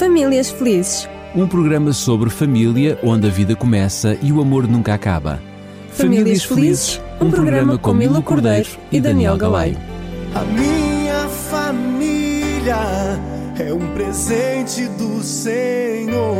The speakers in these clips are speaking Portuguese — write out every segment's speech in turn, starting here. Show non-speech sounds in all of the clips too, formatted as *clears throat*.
Famílias Felizes. Um programa sobre família onde a vida começa e o amor nunca acaba. Famílias Felizes, um programa com Milo Cordeiro e Daniel Galaio. A minha família é um presente do Senhor.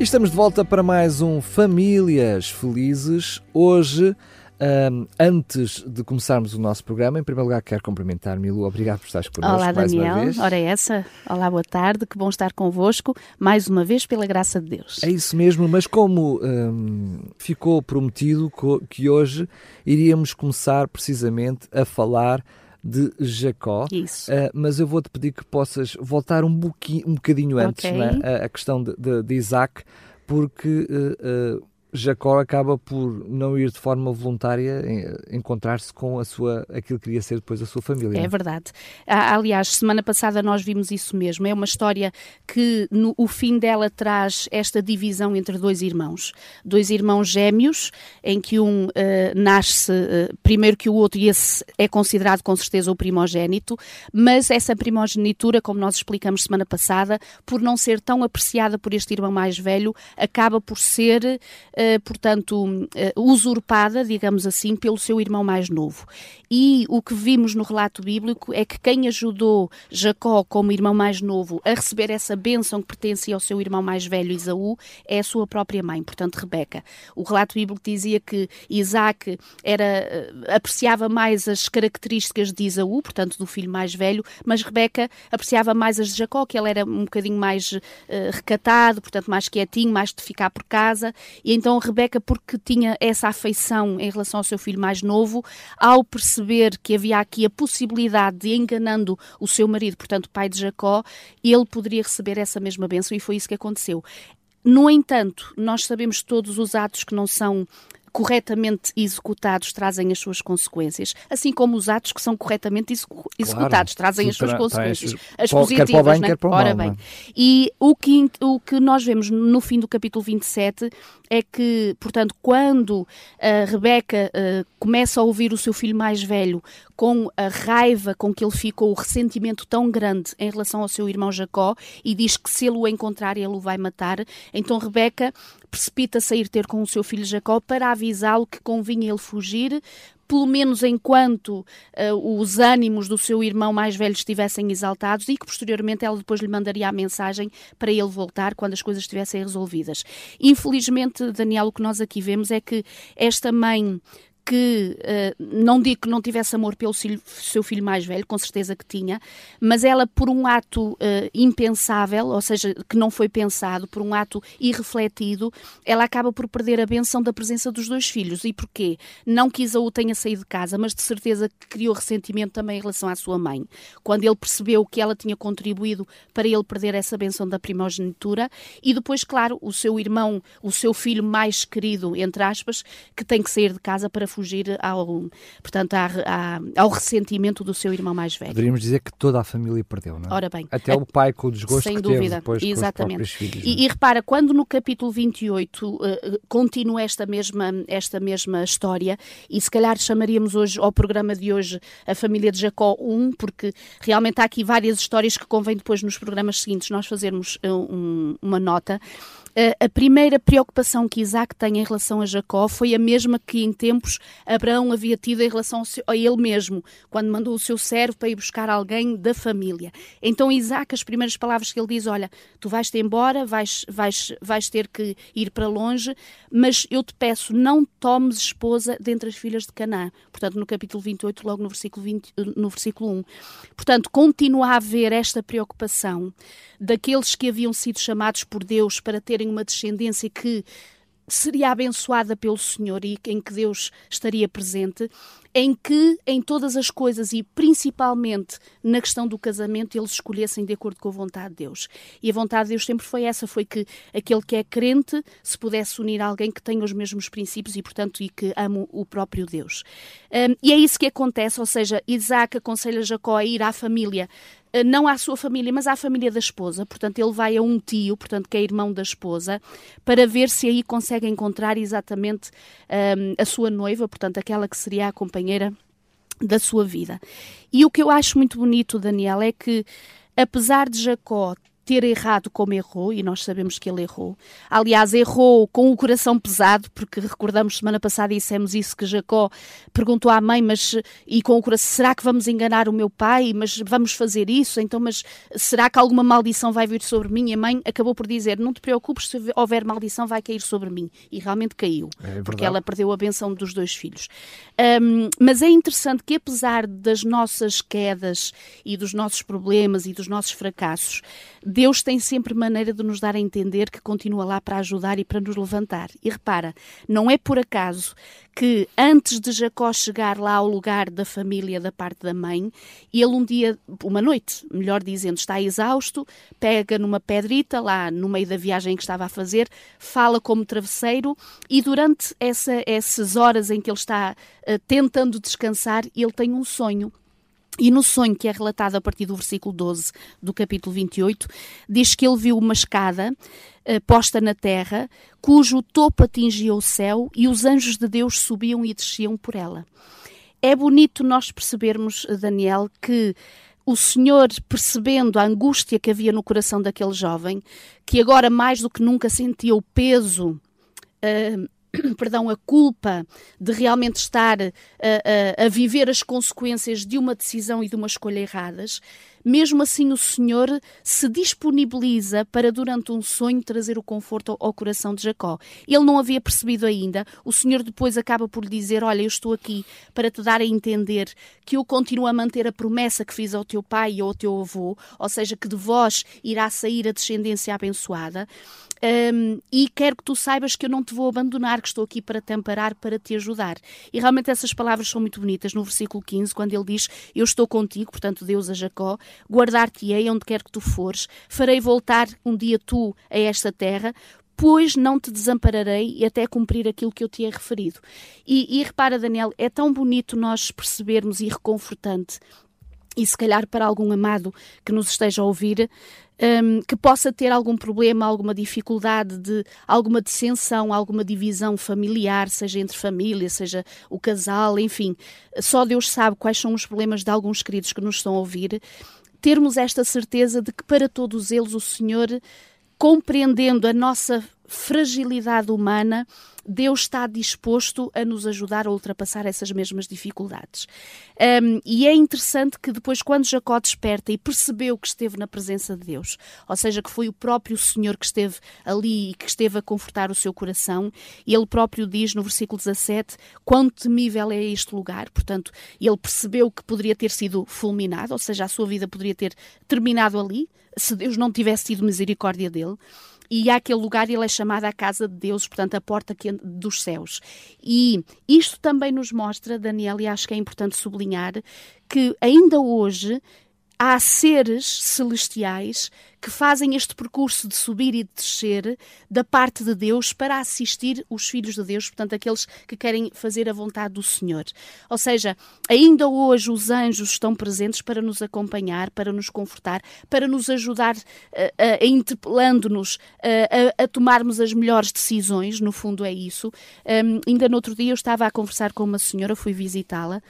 E estamos de volta para mais um Famílias Felizes. Hoje, um, antes de começarmos o nosso programa, em primeiro lugar quero cumprimentar Milu, obrigado por estares connosco Olá mais Daniel, uma vez. ora é essa, olá boa tarde, que bom estar convosco, mais uma vez pela graça de Deus. É isso mesmo, mas como hum, ficou prometido que hoje iríamos começar precisamente a falar de Jacó. Isso. Uh, mas eu vou-te pedir que possas voltar um, boqui- um bocadinho antes Ok. né, a, a questão de, de- de Isaac, porque uh, uh, Jacó acaba por não ir de forma voluntária encontrar-se com a sua, aquilo que queria ser depois a sua família. É verdade. Ah, Aliás, semana passada nós vimos isso mesmo. É uma história que no, o fim dela traz esta divisão entre dois irmãos. Dois irmãos gêmeos, em que um eh, nasce eh, primeiro que o outro e esse é considerado com certeza o primogênito, mas essa primogenitura, como nós explicamos semana passada, por não ser tão apreciada por este irmão mais velho, acaba por ser, eh, portanto, eh, usurpada, digamos assim, pelo seu irmão mais novo. E o que vimos no relato bíblico é que quem ajudou Jacó, como irmão mais novo, a receber essa bênção que pertencia ao seu irmão mais velho, Isaú, é a sua própria mãe, portanto, Rebeca. O relato bíblico dizia que Isaac era, eh, apreciava mais as características de Isaú, portanto, do filho mais velho, mas Rebeca apreciava mais as de Jacó, que ele era um bocadinho mais eh, recatado, portanto, mais quietinho, mais de ficar por casa. E então Rebeca, porque tinha essa afeição em relação ao seu filho mais novo, ao perceber que havia aqui a possibilidade de, enganando o seu marido, portanto, o pai de Jacó, ele poderia receber essa mesma bênção e foi isso que aconteceu. No entanto, nós sabemos que todos os atos que não são corretamente executados trazem as suas consequências, assim como os atos que são corretamente execu- executados trazem tudo as suas tra- consequências, as positivas, bem, né? o Ora mal, bem, não é? e o que, o que nós vemos no fim do capítulo 27 é que, portanto, quando a Rebeca eh, começa a ouvir o seu filho mais velho com a raiva com que ele ficou, o ressentimento tão grande em relação ao seu irmão Jacó, e diz que se ele o encontrar, ele o vai matar, então Rebeca precipita-se a ir ter com o seu filho Jacó para avisá-lo que convinha ele fugir, pelo menos enquanto eh, os ânimos do seu irmão mais velho estivessem exaltados e que posteriormente ela depois lhe mandaria a mensagem para ele voltar quando as coisas estivessem resolvidas. Infelizmente, Daniel, o que nós aqui vemos é que esta mãe que eh, não digo que não tivesse amor pelo seu filho mais velho, com certeza que tinha, mas ela, por um ato eh, impensável, ou seja, que não foi pensado, por um ato irrefletido, ela acaba por perder a benção da presença dos dois filhos. E porquê? Não que Isaú tenha saído de casa, mas de certeza que criou ressentimento também em relação à sua mãe. Quando ele percebeu que ela tinha contribuído para ele perder essa benção da primogenitura, e depois, claro, o seu irmão, o seu filho mais querido, entre aspas, que tem que sair de casa para fugir ao, portanto, à- à- ao ressentimento do seu irmão mais velho. Poderíamos dizer que toda a família perdeu, não é? Ora bem, Até a- o pai com o desgosto sem que dúvida, depois com exatamente. os próprios filhos. é? E, e repara, quando no capítulo 28 eh, continua esta mesma, esta mesma história, e se calhar chamaríamos hoje ao programa de hoje a família de Jacó 1, porque realmente há aqui várias histórias que convém depois nos programas seguintes nós fazermos eh, um- uma nota. Eh, a primeira preocupação que Isaac tem em relação a Jacó foi a mesma que em tempos Abraão havia tido em relação a ele mesmo, quando mandou o seu servo para ir buscar alguém da família. Então Isaac, as primeiras palavras que ele diz, olha, tu vais-te embora, vais, vais, vais ter que ir para longe, mas eu te peço, não tomes esposa dentre as filhas de Canaã. Portanto, no capítulo 28, logo no versículo, 20, no versículo 1. Portanto, continua a haver esta preocupação daqueles que haviam sido chamados por Deus para terem uma descendência que seria abençoada pelo Senhor e em que Deus estaria presente, em que em todas as coisas e principalmente na questão do casamento eles escolhessem de acordo com a vontade de Deus. E a vontade de Deus sempre foi essa, foi que aquele que é crente se pudesse unir a alguém que tenha os mesmos princípios e, portanto, e que ame o próprio Deus. Um, e é isso que acontece, ou seja, Isaac aconselha Jacó a ir à família não à sua família, mas à família da esposa. Portanto, ele vai a um tio, portanto, que é irmão da esposa, para ver se aí consegue encontrar exatamente hum, a sua noiva, portanto, aquela que seria a companheira da sua vida. E o que eu acho muito bonito, Daniel, é que apesar de Jacó ter errado como errou, e nós sabemos que ele errou. Aliás, errou com o coração pesado, porque recordamos semana passada e dissemos isso que Jacó perguntou à mãe, mas e com o coração, será que vamos enganar o meu pai? Mas vamos fazer isso? Então, mas será que alguma maldição vai vir sobre mim? E a mãe acabou por dizer: "Não te preocupes, se houver maldição vai cair sobre mim". E realmente caiu, É porque ela perdeu a benção dos dois filhos. Um, mas é interessante que apesar das nossas quedas e dos nossos problemas e dos nossos fracassos, Deus tem sempre maneira de nos dar a entender que continua lá para ajudar e para nos levantar. E repara, não é por acaso que antes de Jacó chegar lá ao lugar da família da parte da mãe, ele um dia, uma noite, melhor dizendo, está exausto, pega numa pedrita lá no meio da viagem que estava a fazer, fala como travesseiro e durante essa, essas horas em que ele está uh, tentando descansar, ele tem um sonho e no sonho que é relatado a partir do versículo 12 do capítulo 28, diz que ele viu uma escada eh, posta na terra, cujo topo atingia o céu e os anjos de Deus subiam e desciam por ela. É bonito nós percebermos, Daniel, que o Senhor, percebendo a angústia que havia no coração daquele jovem, que agora mais do que nunca sentia o peso uh, *clears throat* perdão, a culpa de realmente estar a, a, a, viver as consequências de uma decisão e de uma escolha erradas, mesmo assim o Senhor se disponibiliza para, durante um sonho, trazer o conforto ao, ao coração de Jacó. Ele não havia percebido ainda, o Senhor depois acaba por lhe dizer: Olha, eu estou aqui para te dar a entender que eu continuo a manter a promessa que fiz ao teu pai e ao teu avô, ou seja, que de vós irá sair a descendência abençoada. Um, e quero que tu saibas que eu não te vou abandonar, que estou aqui para te amparar, para te ajudar. E realmente essas palavras são muito bonitas no versículo 15, quando ele diz: Eu estou contigo, portanto, Deus a Jacó, guardar-te-ei onde quer que tu fores, farei voltar um dia tu a esta terra, pois não te desampararei até cumprir aquilo que eu te he referido. E, e repara, Daniel, é tão bonito nós percebermos e reconfortante e se calhar para algum amado que nos esteja a ouvir, um, que possa ter algum problema, alguma dificuldade de alguma dissensão, alguma divisão familiar, seja entre família, seja o casal, enfim, só Deus sabe quais são os problemas de alguns queridos que nos estão a ouvir. Termos esta certeza de que para todos eles o Senhor, compreendendo a nossa fragilidade humana, Deus está disposto a nos ajudar a ultrapassar essas mesmas dificuldades. Um, e é interessante que depois, quando Jacó desperta e percebeu que esteve na presença de Deus, ou seja, que foi o próprio Senhor que esteve ali e que esteve a confortar o seu coração, ele próprio diz no versículo 17: Quão temível é este lugar. Portanto, ele percebeu que poderia ter sido fulminado, ou seja, a sua vida poderia ter terminado ali, se Deus não tivesse tido misericórdia dele e aquele lugar ele é chamado a casa de Deus, portanto a porta dos céus. E isto também nos mostra, Daniel, e acho que é importante sublinhar, que ainda hoje há seres celestiais que fazem este percurso de subir e de descer da parte de Deus para assistir os filhos de Deus, portanto, aqueles que querem fazer a vontade do Senhor. Ou seja, ainda hoje os anjos estão presentes para nos acompanhar, para nos confortar, para nos ajudar, uh, interpelando-nos uh, a, a, tomarmos as melhores decisões, no fundo é isso. Um, ainda no outro dia eu estava a conversar com uma senhora, fui visitá-la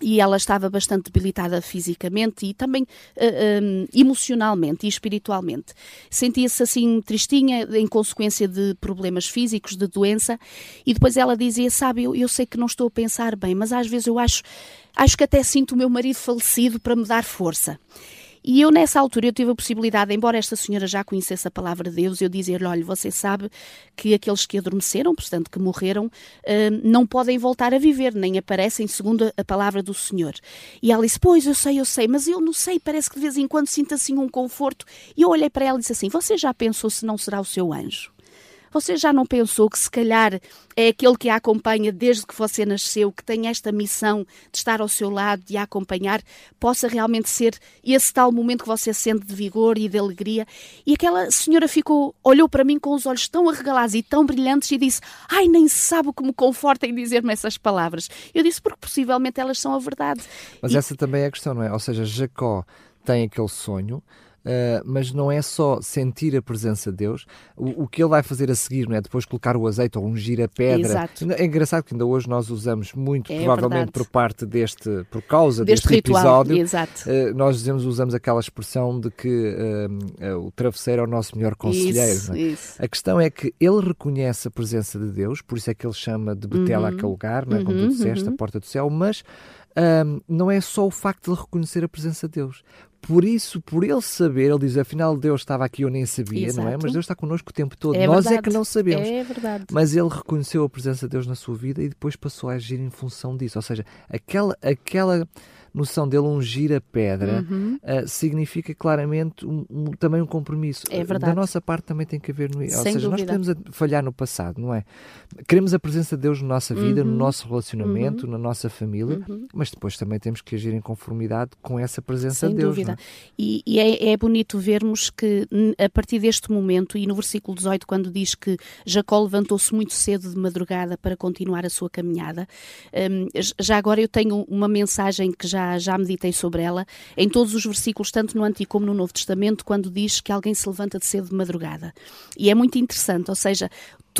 e ela estava bastante debilitada fisicamente e também uh, eh, um, eh, emocionalmente e espiritualmente. Sentia-se assim tristinha em consequência de problemas físicos, de doença, e depois ela dizia: Sabe, eu, eu sei que não estou a pensar bem, mas às vezes eu acho, acho que até sinto o meu marido falecido para me dar força. E eu, nessa altura, eu tive a possibilidade, embora esta senhora já conhecesse a palavra de Deus, eu dizer-lhe: olha, você sabe que aqueles que adormeceram, portanto, que morreram, eh, não podem voltar a viver, nem aparecem segundo a palavra do Senhor. E ela disse: Pois, eu sei, eu sei, mas eu não sei, parece que de vez em quando sinto assim um conforto. E eu olhei para ela e disse assim: Você já pensou se não será o seu anjo? Você já não pensou que se calhar é aquele que a acompanha desde que você nasceu, que tem esta missão de estar ao seu lado, de a acompanhar, possa realmente ser esse tal momento que você sente de vigor e de alegria? E aquela senhora ficou, olhou para mim com os olhos tão arregalados e tão brilhantes e disse: Ai, nem sabe o que me conforta em dizer-me essas palavras. Eu disse, porque possivelmente elas são a verdade. Mas e... essa também é a questão, não é? Ou seja, Jacó tem aquele sonho Uh, mas não é só sentir a presença de Deus, o, o, que ele vai fazer a seguir, não é? Depois colocar o azeite ou ungir a pedra. Exato. É engraçado que ainda hoje nós usamos muito, É provavelmente verdade. por parte deste, por causa Deste deste, episódio, uh, nós dizemos, usamos aquela expressão de que uh, o travesseiro é o nosso melhor conselheiro. Isso, é? isso. A questão é que ele reconhece a presença de Deus, por isso é que ele chama de Betela Uhum. aquele lugar, não é? como Uhum, tu disseste, uhum. a porta do céu, mas ahm, não é só o facto de reconhecer a presença de Deus. Por isso, por ele saber, ele diz, afinal Deus estava aqui, eu nem sabia, não é? Exato. Mas Deus está connosco o tempo todo. É Nós é verdade. que não sabemos. É verdade. Mas ele reconheceu a presença de Deus na sua vida e depois passou a agir em função disso. Ou seja, aquela, aquela noção dele ungir a pedra Uhum. ah, significa claramente um- um- também um compromisso. É verdade. Da nossa parte também tem que haver. No, ou Sem seja, nós dúvida. podemos a- falhar no passado, não é? Queremos a presença de Deus na nossa vida, no Uhum. nosso relacionamento, na nossa família, Uhum. mas depois também temos que agir em conformidade com essa presença Sem de Deus. dúvida. não é? E, e é, é bonito vermos que a partir deste momento, e no versículo 18, quando diz que Jacó levantou-se muito cedo de madrugada para continuar a sua caminhada, j- já agora eu tenho uma mensagem que já, já meditei sobre ela, em todos os versículos, tanto no Antigo como no Novo Testamento, quando diz que alguém se levanta de cedo de madrugada. E é muito interessante, ou seja,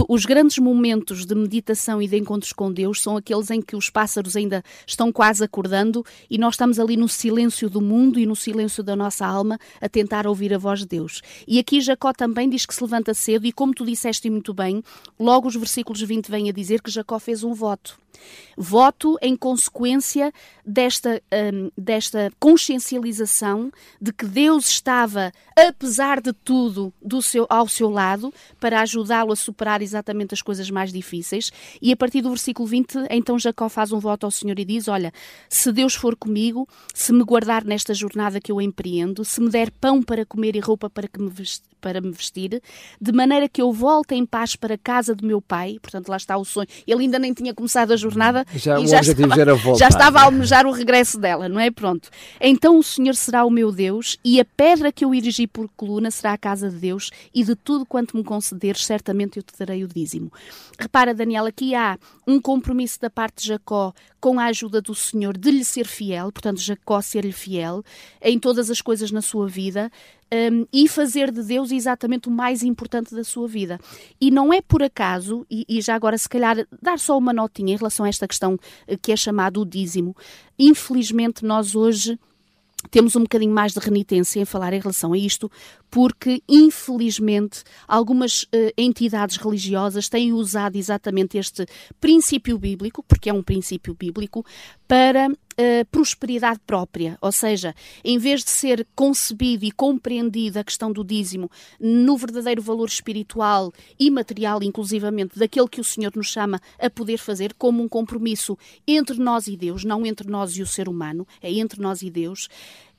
os grandes momentos de meditação e de encontros com Deus são aqueles em que os pássaros ainda estão quase acordando e nós estamos ali no silêncio do mundo e no silêncio da nossa alma a tentar ouvir a voz de Deus. E aqui Jacó também diz que se levanta cedo e como tu disseste muito bem, logo os versículos 20 vêm a dizer que Jacó fez um voto. Voto em consequência desta, hum, desta consciencialização de que Deus estava, apesar de tudo, do seu, ao seu lado para ajudá-lo a superar exatamente as coisas mais difíceis. E a partir do versículo 20, então Jacó faz um voto ao Senhor e diz: Olha, se Deus for comigo, se me guardar nesta jornada que eu empreendo, se me der pão para comer e roupa para, que me para me vestir, de maneira que eu volte em paz para a casa do meu pai, portanto lá está o sonho. Ele ainda nem tinha começado a jornada Já- e já estava, era voltar, já estava a não é? almejar o regresso dela, não é? Pronto. Então o Senhor será o meu Deus e a pedra que eu erigi por coluna será a casa de Deus e de tudo quanto me concederes, certamente eu te darei o dízimo. Repara, Daniel, aqui há um compromisso da parte de Jacó com a ajuda do Senhor de lhe ser fiel, portanto, Jacó ser-lhe fiel em todas as coisas na sua vida. Um, e fazer de Deus exatamente o mais importante da sua vida. E não é por acaso, e, e já agora se calhar dar só uma notinha em relação a esta questão eh, que é chamado o dízimo. Infelizmente nós hoje temos um bocadinho mais de renitência em falar em relação a isto, porque, infelizmente, algumas eh, entidades religiosas têm usado exatamente este princípio bíblico, porque é um princípio bíblico, para eh, prosperidade própria. Ou seja, em vez de ser concebido e compreendido a questão do dízimo no verdadeiro valor espiritual e material, inclusivamente, daquele que o Senhor nos chama a poder fazer, como um compromisso entre nós e Deus, não entre nós e o ser humano, é entre nós e Deus.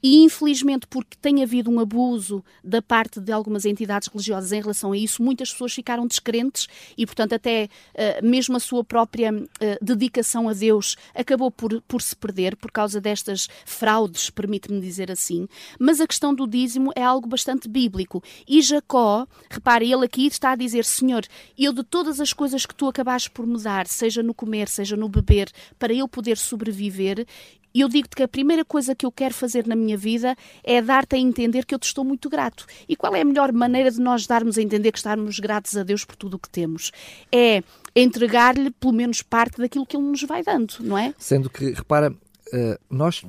E infelizmente, porque tem havido um abuso da parte de algumas entidades religiosas em relação a isso, muitas pessoas ficaram descrentes e, portanto, até eh, mesmo a sua própria eh, dedicação a Deus acabou por, por se perder por causa destas fraudes, permite-me dizer assim. Mas a questão do dízimo é algo bastante bíblico. E Jacó, repare, ele aqui está a dizer: Senhor, eu de todas as coisas que tu acabaste por me dar, seja no comer, seja no beber, para eu poder sobreviver, e eu digo-te que a primeira coisa que eu quero fazer na minha vida é dar-te a entender que eu te estou muito grato. E qual é a melhor maneira de nós darmos a entender que estamos gratos a Deus por tudo o que temos? É entregar-lhe pelo menos parte daquilo que Ele nos vai dando, não é? Sendo que, repara, eh, nós,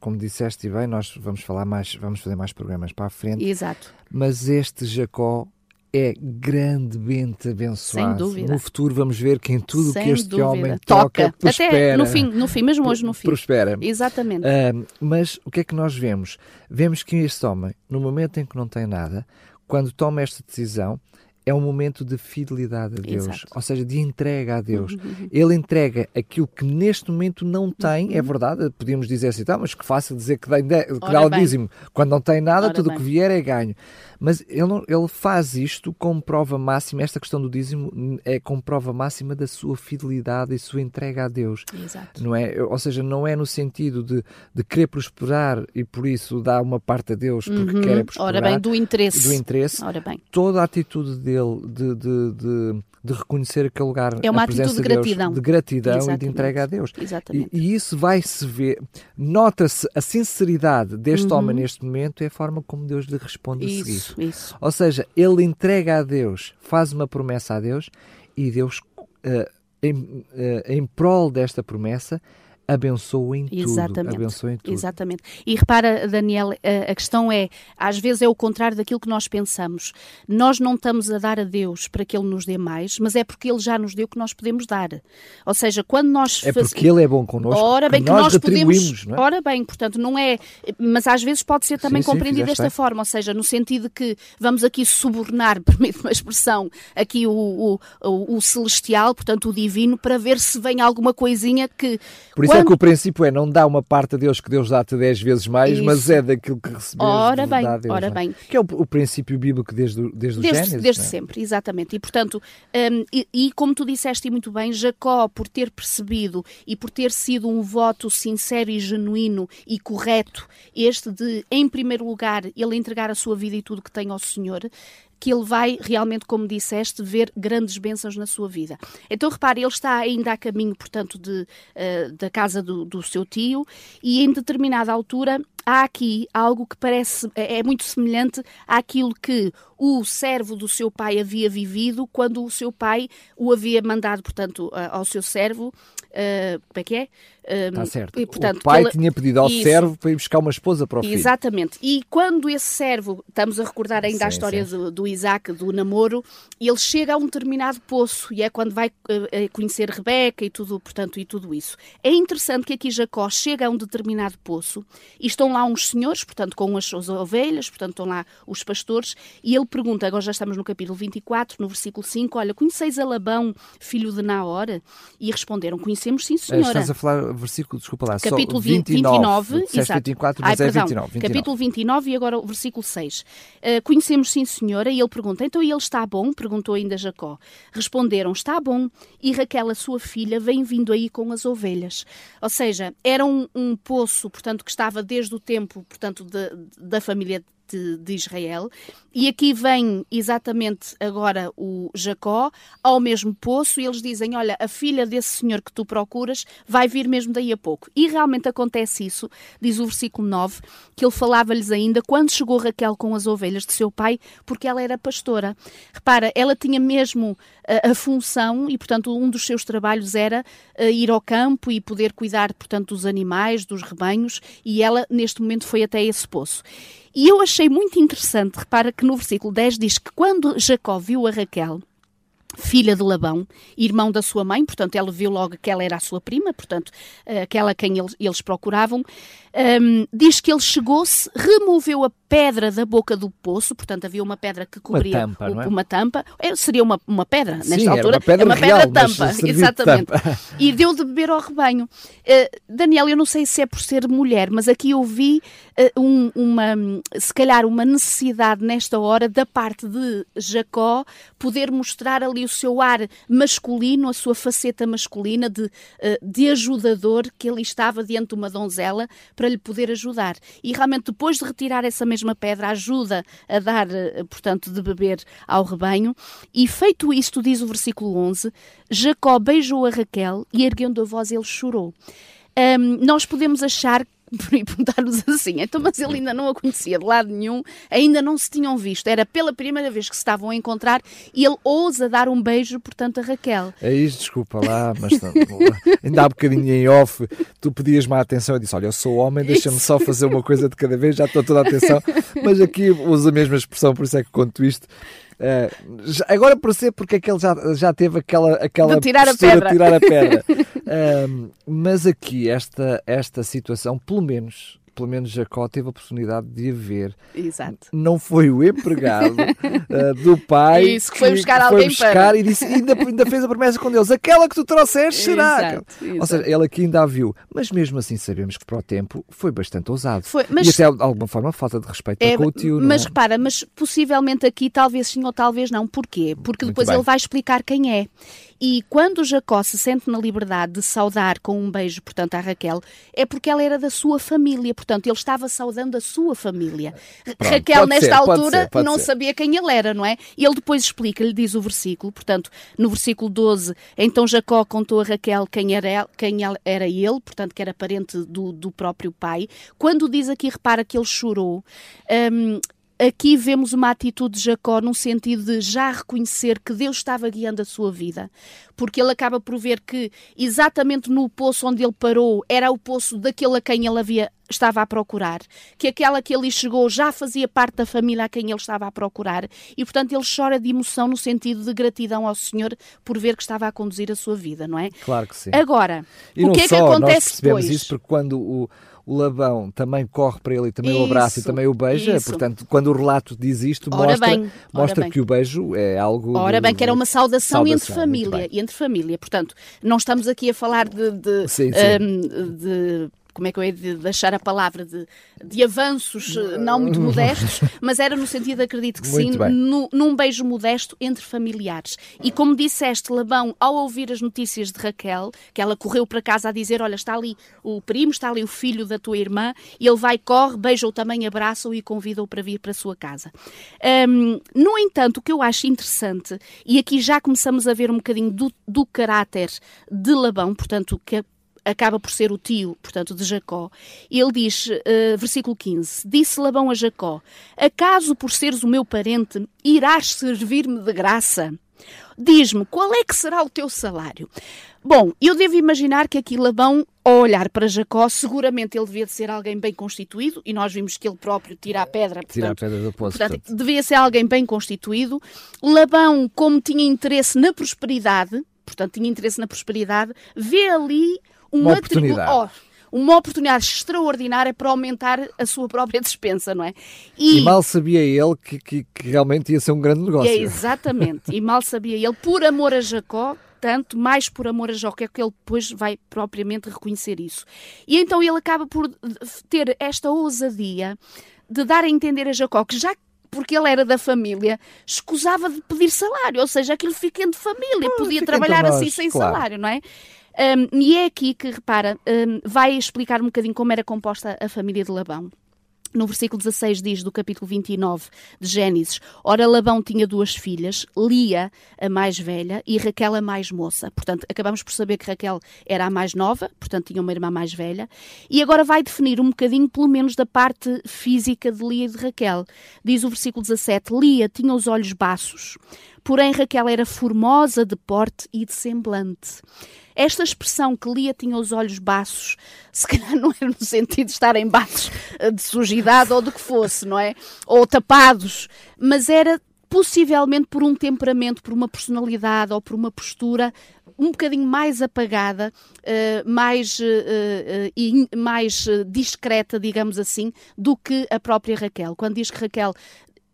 como disseste bem, nós vamos falar mais, vamos fazer mais programas para a frente, Exato. mas este Jacó é grandemente abençoado. Sem dúvida. No futuro vamos ver que em tudo o Sem que este dúvida. homem toca, Até prospera. no fim, no fim, mesmo hoje no fim. Prospera. Exatamente. Ah, mas o que é que nós vemos? Vemos que este homem, no momento em que não tem nada, quando toma esta decisão, é um momento de fidelidade a Deus, Exato. ou seja, de entrega a Deus. Uhum. Ele entrega aquilo que neste momento não tem, é verdade, podíamos dizer assim, tá, mas que fácil dizer que dá, que dá o dízimo. Quando não tem nada, Ora tudo o que vier é ganho. Mas ele, não- ele faz isto como prova máxima, esta questão do dízimo é como prova máxima da sua fidelidade e sua entrega a Deus Exato. não é? Ou seja, não é no sentido de, de querer prosperar e por isso dá uma parte a Deus porque Uhum. quer prosperar. Ora bem, do interesse. do interesse. Ora bem. Toda a atitude dele de, de, de, de reconhecer aquele lugar, É uma atitude de de Deus, gratidão. de gratidão e de Exatamente. entrega a Deus. Exatamente. E, e isso vai-se ver, nota-se a sinceridade deste Uhum. homem neste momento é a forma como Deus lhe responde a seguir. Isso, isso. Ou seja, ele entrega a Deus, faz uma promessa a Deus e Deus, eh, em, eh, em prol desta promessa, abençoa em tudo. Exatamente. Abençoa em tudo. Exatamente. E repara, Daniel, a, a questão é, às vezes é o contrário daquilo que nós pensamos. Nós não estamos a dar a Deus para que Ele nos dê mais, mas é porque Ele já nos deu o que nós podemos dar. Ou seja, quando nós É porque ele é bom connosco Ora bem, que que nós, podemos. não é? Ora bem, portanto, não é. Mas às vezes pode ser também Sim, sim, compreendido fizeste desta forma, ou seja, no sentido que vamos aqui subornar, *laughs* permite-me a expressão, aqui o, o, o- o celestial, portanto, o divino, para ver se vem alguma coisinha que. Por isso é quando- que o princípio é não dá uma parte a Deus que Deus dá-te 10 vezes mais, Isso. mas é daquilo que recebes Ora bem, Deus, ora não é? bem. Que é o, o princípio bíblico desde, o- desde, o Desde, Gênesis. desde não é? sempre, exatamente. E, portanto, hum, e, e como tu disseste muito bem, Jacó, por ter percebido e por ter sido um voto sincero e genuíno e correto, este de, em primeiro lugar, ele entregar a sua vida e tudo que tem ao Senhor, que ele vai realmente, como disseste, ver grandes bênçãos na sua vida. Então, repare, ele está ainda a caminho, portanto, de, eh, da casa do, do seu tio e em determinada altura há aqui algo que parece, é é muito semelhante àquilo que o servo do seu pai havia vivido quando o seu pai o havia mandado, portanto, a- ao seu servo, eh, como é que é? Eh, Está certo. e, portanto, o pai tinha pedido ao Isso. servo para ir buscar uma esposa para o filho. Exatamente. E quando esse servo, estamos a recordar ainda a Sim, história sim. do, do Isaac, do namoro, ele chega a um determinado poço e é quando vai eh, conhecer Rebeca e tudo, portanto, e tudo isso. É interessante que aqui Jacó chega a um determinado poço e estão lá uns senhores, portanto, com as suas ovelhas, portanto, estão lá os pastores, e ele pergunta, agora já estamos no capítulo 24, no versículo 5, olha, conheceis a Labão, filho de Naor? E responderam, conhecemos sim, Eh, senhora. Estás a falar, versículo, desculpa lá, Capítulo só 20, 29, Disseste exato. 24, Ai, mas é perdão, 29. 29. Capítulo 29 e agora o versículo 6. Uh, conhecemos sim, senhora, e ele pergunta, então ele está bom? Perguntou ainda Jacó. Responderam, está bom, e Raquel, a sua filha, vem vindo aí com as ovelhas. Ou seja, era um, um poço, portanto, que estava desde o tempo, portanto, de- da família de, de Israel. E aqui vem exatamente agora o Jacó ao mesmo poço e eles dizem: Olha, a filha desse senhor que tu procuras vai vir mesmo daí a pouco. E realmente acontece isso, diz o versículo 9, que ele falava-lhes ainda quando chegou Raquel com as ovelhas de seu pai, porque ela era pastora. Repara, ela tinha mesmo a, a função e, portanto, um dos seus trabalhos era eh, ir ao campo e poder cuidar, portanto, dos animais, dos rebanhos, e ela, neste momento, foi até esse poço. E eu achei muito interessante, repara que no versículo 10 diz que quando Jacó viu a Raquel, filha de Labão, irmão da sua mãe, portanto, ela viu logo que ela era a sua prima, portanto, eh, aquela quem eles, procuravam. Hum, diz que ele chegou-se, removeu a pedra da boca do poço, portanto, havia uma pedra que cobria tampa, o- é? uma tampa. É, seria uma, uma pedra, nesta Sim, era altura. uma pedra é uma pedra tampa, exatamente. tampa. E deu de beber ao rebanho. Eh, Daniel, eu não sei se é por ser mulher, mas aqui eu vi eh, um- uma, se calhar, uma necessidade nesta hora da parte de Jacó poder mostrar ali o seu ar masculino, a sua faceta masculina de, eh, de ajudador, que ele estava diante de uma donzela para lhe poder ajudar. E realmente, depois de retirar essa mesma pedra, ajuda a dar, eh, portanto, de beber ao rebanho. E feito isto, diz o versículo 11, Jacó beijou a Raquel e erguendo a voz ele chorou. Hum, nós podemos achar *laughs* e perguntar-nos assim, então, mas ele ainda não a conhecia de lado nenhum, ainda não se tinham visto, era pela primeira vez que se estavam a encontrar e ele ousa dar um beijo, portanto, a Raquel. É isso, desculpa lá, mas não, *laughs* ainda há bocadinho em off, tu pedias-me a atenção, eu disse, olha, eu sou homem, deixa-me só fazer uma coisa de cada vez, já estou toda a atenção, *laughs* mas aqui uso a mesma expressão, por isso é que conto isto. Eh, já- agora percebo porque é que ele já, já teve aquela, aquela De tirar a pedra. tirar a pedra. Ahm, *laughs* mas aqui, esta, esta situação, pelo menos, pelo menos Jacó teve a oportunidade de a ver. Exato. Não foi o empregado ah, *laughs* do pai Isso, que foi buscar foi alguém buscar para- e disse, ainda, ainda fez a promessa com Deus, aquela que tu trouxeste será. Ou seja, ele aqui ainda a viu. Mas mesmo assim sabemos que para o tempo foi bastante ousado. Foi, mas- E até de alguma forma falta de respeito É, com o tio. não mas é? repara, mas possivelmente aqui talvez sim ou talvez não. Porquê? Porque Muito depois bem. ele vai explicar quem é. E quando Jacó se sente na liberdade de saudar com um beijo, portanto, a Raquel, é porque ela era da sua família, portanto, ele estava saudando a sua família. Pronto, Raquel, pode nesta ser, pode altura, ser, pode não ser. sabia quem ele era, não é? E ele depois explica, lhe diz o versículo, portanto, no versículo 12, então Jacó contou a Raquel quem era, quem era ele, portanto, que era parente do, do próprio pai. Quando diz aqui, repara que ele chorou. hum, Aqui vemos uma atitude de Jacó no sentido de já reconhecer que Deus estava guiando a sua vida, porque ele acaba por ver que exatamente no poço onde ele parou era o poço daquele a quem ele havia, estava a procurar, que aquela que ele chegou já fazia parte da família a quem ele estava a procurar, e portanto ele chora de emoção no sentido de gratidão ao Senhor por ver que estava a conduzir a sua vida, não é? Claro que sim. Agora, E o que é que nós acontece percebemos depois? isso porque quando o, o Labão também corre para ele e também o abraça e Isso, também o beija, isso. portanto, quando o relato diz isto, Ora mostra, bem, mostra bem. que o beijo é algo. Ora de- bem, que era uma saudação, saudação, entre família, bem. entre família. Portanto, não estamos aqui a falar de, de, Sim, sim. hum, de- como é que eu ia de deixar a palavra de, de avanços eh, não muito modestos, *laughs* mas era no sentido, acredito que Muito sim, nu- num beijo modesto entre familiares. E como disseste, Labão, ao ouvir as notícias de Raquel, que ela correu para casa a dizer: Olha, está ali o primo, está ali o filho da tua irmã, e ele vai, corre, beija-o também, abraça-o e convida-o para vir para a sua casa. Hum, no entanto, o que eu acho interessante, e aqui já começamos a ver um bocadinho do, do caráter de Labão, portanto, que acaba por ser o tio, portanto, de Jacó. Ele diz, eh, versículo 15: Disse Labão a Jacó: Acaso por seres o meu parente irás servir-me de graça? Diz-me, qual é que será o teu salário? Bom, eu devo imaginar que aqui Labão, ao olhar para Jacó, seguramente ele devia de ser alguém bem constituído, e nós vimos que ele próprio tira a pedra. Tira a portanto, pedra do poço. Portanto, portanto. devia ser alguém bem constituído. Labão, como tinha interesse na prosperidade, portanto, tinha interesse na prosperidade, vê ali Uma atribu- oportunidade. Oh, uma oportunidade extraordinária para aumentar a sua própria despensa, não é? E mal sabia ele que, que- que realmente ia ser um grande e negócio. é exatamente, e mal sabia ele, por amor a Jacó, tanto mais por amor a Jacó, é que ele depois vai propriamente reconhecer isso. E então ele acaba por ter esta ousadia de dar a entender a Jacó que já porque ele era da família, escusava de pedir salário, ou seja, aquilo fica entre família, podia fica trabalhar entre nós, assim sem claro. salário, não é? Um, e é aqui que, repara, um, vai explicar um bocadinho como era composta a família de Labão. No versículo 16 diz do capítulo 29 de Gênesis: Ora, Labão tinha duas filhas, Lia, a mais velha, e Raquel, a mais moça. Portanto, acabamos por saber que Raquel era a mais nova, portanto, tinha uma irmã mais velha. E agora vai definir um bocadinho, pelo menos, da parte física de Lia e de Raquel. Diz o versículo 17: Lia tinha os olhos baços, porém Raquel era formosa de porte e de semblante. Esta expressão que Lia tinha os olhos baços, *laughs* se calhar não era no sentido de estarem baços eh, de sujidade ou do que fosse, não é? Ou tapados, mas era possivelmente por um temperamento, por uma personalidade ou por uma postura um bocadinho mais apagada, eh, mais, eh, mais discreta, digamos assim, do que a própria Raquel. Quando diz que Raquel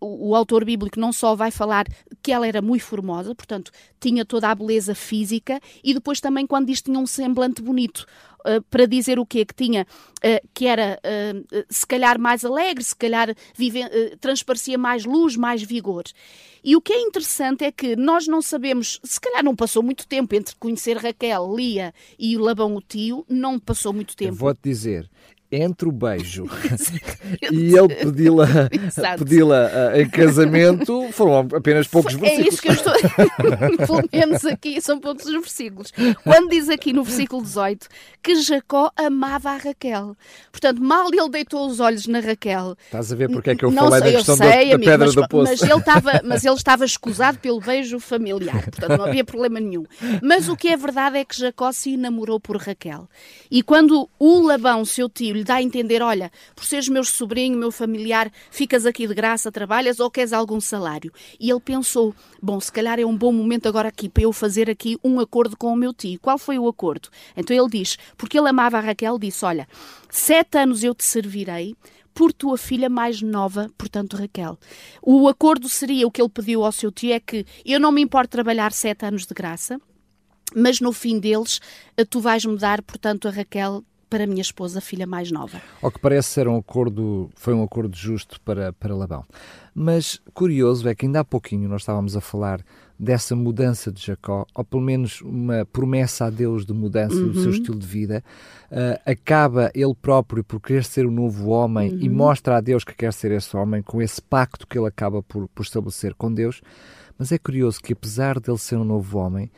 o, o autor bíblico não só vai falar que ela era muito formosa, portanto, tinha toda a beleza física, e depois também quando diz que tinha um semblante bonito, uh, para dizer o quê? Que tinha, uh, que era uh, se calhar mais alegre, se calhar vive, transparecia mais luz, mais vigor. E o que é interessante é que nós não sabemos, se calhar não passou muito tempo entre conhecer Raquel, Lia e o Labão, o tio, não passou muito tempo. Vou-te dizer, entre o beijo *laughs* *laughs* e ele pedi-la pedi em casamento, foram apenas poucos É versículos. isso que eu estou. *laughs* Pelo menos aqui são poucos os versículos. Quando diz aqui no versículo 18 que Jacó amava a Raquel. Portanto, mal ele deitou os olhos na Raquel. Estás a ver porque é que eu não falei sei, da questão eu da- sei, da, amigo, pedra mas, do poço? Mas ele, estava, mas ele estava escusado pelo beijo familiar, portanto não havia problema nenhum. Mas o que é verdade é que Jacó se enamorou por Raquel. E quando o Labão, seu tio, lhe dá a entender: olha, por seres meu sobrinho, meu familiar, ficas aqui de graça, trabalhas ou queres algum salário? E ele pensou: bom, se calhar é um bom momento agora aqui para eu fazer aqui um acordo com o meu tio. Qual foi o acordo? Então ele diz: porque ele amava a Raquel, disse: olha, sete anos eu te servirei por tua filha mais nova, portanto Raquel. O acordo seria o que ele pediu ao seu tio é que eu não me importo trabalhar sete anos de graça, mas no fim deles eh, tu vais-me dar, portanto, a Raquel para a minha esposa, filha mais nova. Ao que parece ser um acordo, foi um acordo justo para, para Labão. Mas curioso é que ainda há pouquinho nós estávamos a falar dessa mudança de Jacó, ou pelo menos uma promessa a Deus de mudança uhum. do seu uhum. estilo de vida, uh, acaba ele próprio por querer ser o um novo homem uhum. e mostra a Deus que quer ser esse homem com esse pacto que ele acaba por, por estabelecer com Deus. Mas é curioso que, apesar dele ser um novo homem,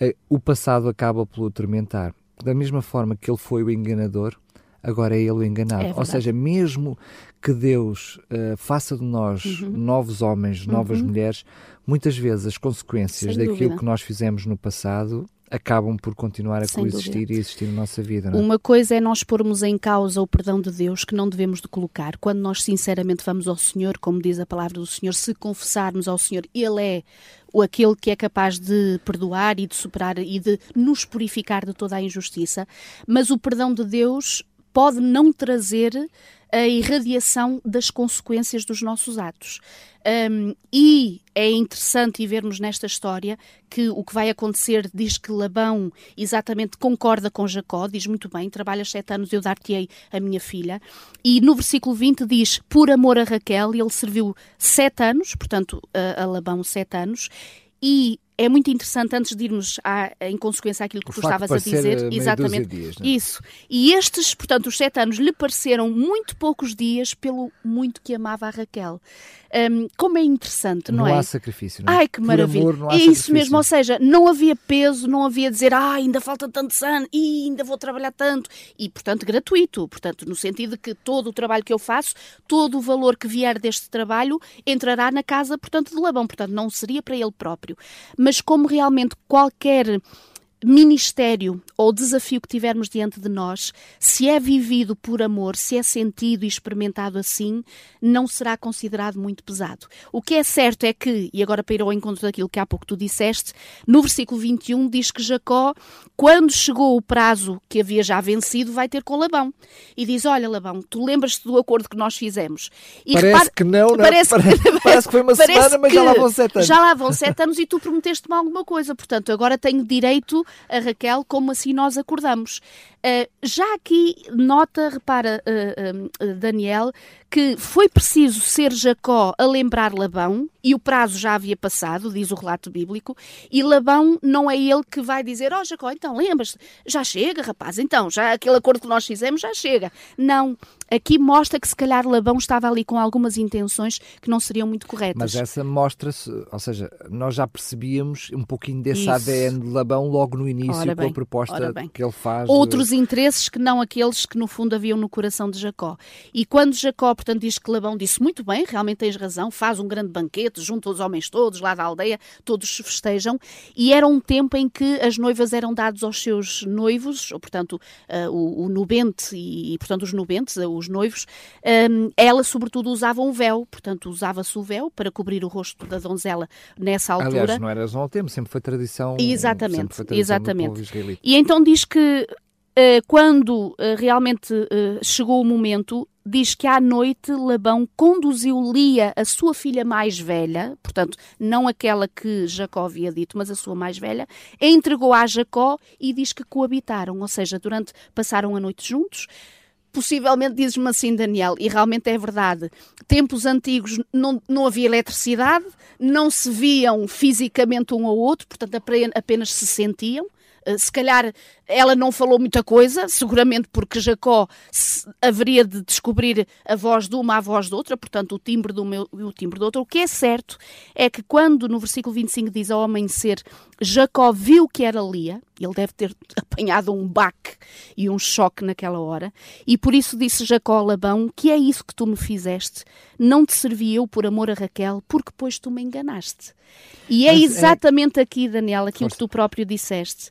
uh, o passado acaba por o atormentar. Da mesma forma que ele foi o enganador, agora é ele o enganado. É Ou seja, mesmo que Deus uh, faça de nós uhum. novos homens, novas uhum. mulheres, muitas vezes as consequências Sem daquilo dúvida. que nós fizemos no passado acabam por continuar a Sem coexistir dúvida. e existir na nossa vida. É? Uma coisa é nós pormos em causa o perdão de Deus, que não devemos de colocar. Quando nós sinceramente vamos ao Senhor, como diz a palavra do Senhor, se confessarmos ao Senhor, Ele é aquele que é capaz de perdoar e de superar e de nos purificar de toda a injustiça. Mas o perdão de Deus pode não trazer a irradiação das consequências dos nossos atos. Um, e é interessante vermos nesta história que o que vai acontecer diz que Labão exatamente concorda com Jacó, diz muito bem, trabalhas sete anos, eu dar-te-ei a minha filha. E no versículo 20 diz, por amor a Raquel, ele serviu sete anos, portanto, a, a Labão sete anos, e é muito interessante, antes de irmos à, em consequência àquilo que o tu estavas a dizer, eh, exatamente dias, é? isso. E estes, portanto, os sete anos lhe pareceram muito poucos dias pelo muito que amava a Raquel. Um, como é interessante, não, não é? Não há sacrifício, não é? Ai, que maravilha. Amor, é isso mesmo, ou seja, não havia peso, não havia dizer, ah, ainda falta tantos anos, e ainda vou trabalhar tanto. E, portanto, gratuito. Portanto, no sentido de que todo o trabalho que eu faço, todo o valor que vier deste trabalho, entrará na casa, portanto, de Labão. Portanto, não seria para ele próprio. Mas como realmente qualquer ministério ou desafio que tivermos diante de nós, se é vivido por amor, se é sentido e experimentado assim, não será considerado muito pesado. O que é certo é que, e agora para ir ao encontro daquilo que há pouco tu disseste, no versículo 21 diz que Jacó, quando chegou o prazo que havia já vencido, vai ter com Labão. E diz: Olha, Labão, tu lembras-te do acordo que nós fizemos? E parece repara, que não, não parece, parece, que, *laughs* parece que foi uma semana, mas já lá vão sete anos. Já lá vão sete anos e tu prometeste-me alguma coisa. Portanto, agora tenho direito a Raquel como assim nós acordamos. Uh, já aqui nota, repara, uh, uh, Daniel, que foi preciso ser Jacó a lembrar Labão, e o prazo já havia passado, diz o relato bíblico, e Labão não é ele que vai dizer, ó oh, Jacó, então lembras já chega, rapaz, então, já aquele acordo que nós fizemos já chega. Não, aqui mostra que se calhar Labão estava ali com algumas intenções que não seriam muito corretas. Mas essa mostra-se, ou seja, nós já percebíamos um pouquinho desse Isso. ADN de Labão logo no início, com a proposta que ele faz. Outros interesses que não aqueles que no fundo haviam no coração de Jacó. E quando Jacó, portanto, diz que Labão disse muito bem, realmente tens razão, faz um grande banquete, junto aos homens todos lá da aldeia, todos festejam, e era um tempo em que as noivas eram dadas aos seus noivos, ou portanto uh, o, o, nubente e, portanto os nubentes, uh, os noivos, um, ela sobretudo usava um véu, portanto usava-se o véu para cobrir o rosto da donzela nessa altura. Aliás, não era só um tempo, sempre foi tradição. Exatamente, foi tradição exatamente. E então diz que uh, quando uh, realmente uh, chegou o momento, diz que à noite Labão conduziu Lia, a sua filha mais velha, portanto, não aquela que Jacó havia dito, mas a sua mais velha, entregou a Jacó e diz que coabitaram, ou seja, durante passaram a noite juntos. Possivelmente dizes-me assim, Daniel, e realmente é verdade. Tempos antigos não, não havia eletricidade, não se viam fisicamente um ao outro, portanto apenas se sentiam. Eh, se calhar ela não falou muita coisa, seguramente porque Jacó haveria de descobrir a voz de uma à voz de outra, portanto o timbre de uma e o timbre do outro. O que é certo é que quando no versículo 25 diz ao amanhecer, Jacó viu que era Lia, ele deve ter *laughs* apanhado um baque e um choque naquela hora, e por isso disse Jacó a Labão, que é isso que tu me fizeste, não te servi eu por amor a Raquel, porque pois tu me enganaste. E é é exatamente aqui, Daniel, aquilo que tu próprio disseste.